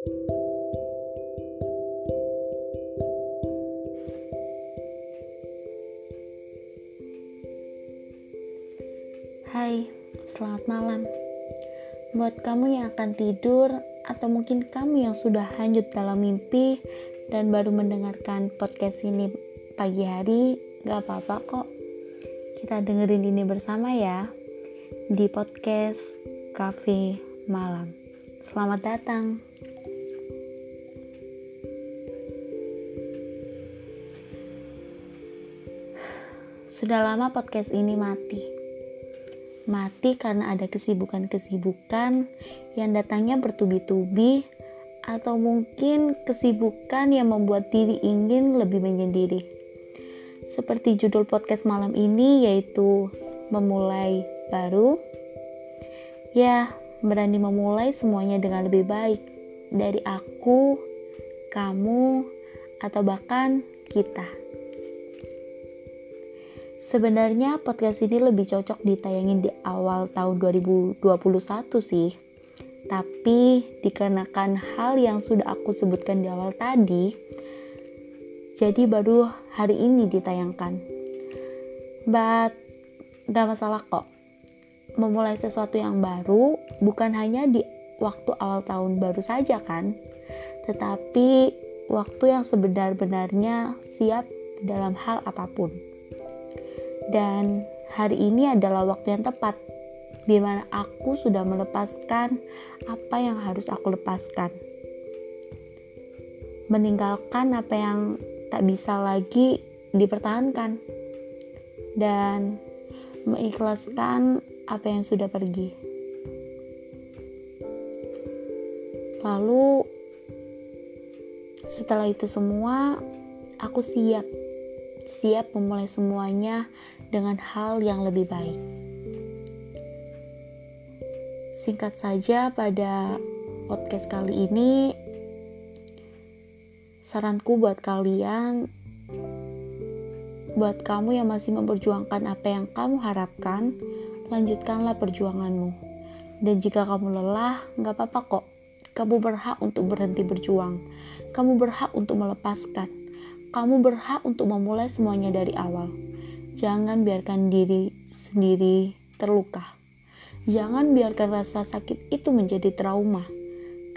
Hai, selamat malam. Buat kamu yang akan tidur, atau mungkin kamu yang sudah hanyut dalam mimpi dan baru mendengarkan podcast ini pagi hari, gak apa-apa kok. Kita dengerin ini bersama ya di podcast Cafe Malam. Selamat datang. Sudah lama podcast ini mati mati karena ada kesibukan-kesibukan yang datangnya bertubi-tubi atau mungkin kesibukan yang membuat diri ingin lebih menyendiri. Seperti judul podcast malam ini yaitu memulai baru. Ya, berani memulai semuanya dengan lebih baik dari aku, kamu, atau bahkan kita. Sebenarnya podcast ini lebih cocok ditayangin di awal tahun 2021 sih. Tapi dikarenakan hal yang sudah aku sebutkan di awal tadi, jadi baru hari ini ditayangkan. But gak masalah kok. Memulai sesuatu yang baru bukan hanya di waktu awal tahun baru saja kan, tetapi waktu yang sebenar-benarnya siap dalam hal apa pun dan hari ini adalah waktu yang tepat di mana aku sudah melepaskan apa yang harus aku lepaskan. Meninggalkan apa yang tak bisa lagi dipertahankan dan mengikhlaskan apa yang sudah pergi. Lalu setelah itu semua aku siap siap memulai semuanya dengan hal yang lebih baik. Singkat saja, pada podcast kali ini, saranku buat kalian, buat kamu yang masih memperjuangkan apa yang kamu harapkan, lanjutkanlah perjuanganmu. Dan jika kamu lelah, nggak apa-apa kok. Kamu berhak untuk berhenti berjuang. Kamu berhak untuk melepaskan kamu berhak untuk memulai semuanya dari awal. Jangan biarkan diri sendiri terluka. Jangan biarkan rasa sakit itu menjadi trauma,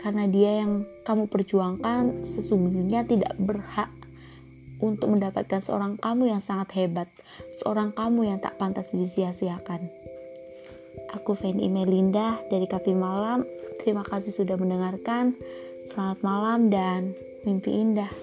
karena dia yang kamu perjuangkan sesungguhnya tidak berhak untuk mendapatkan seorang kamu yang sangat hebat, seorang kamu yang tak pantas disia-siakan. Aku Feni Melinda dari Kafe Malam. Terima kasih sudah mendengarkan. Selamat malam dan mimpi indah.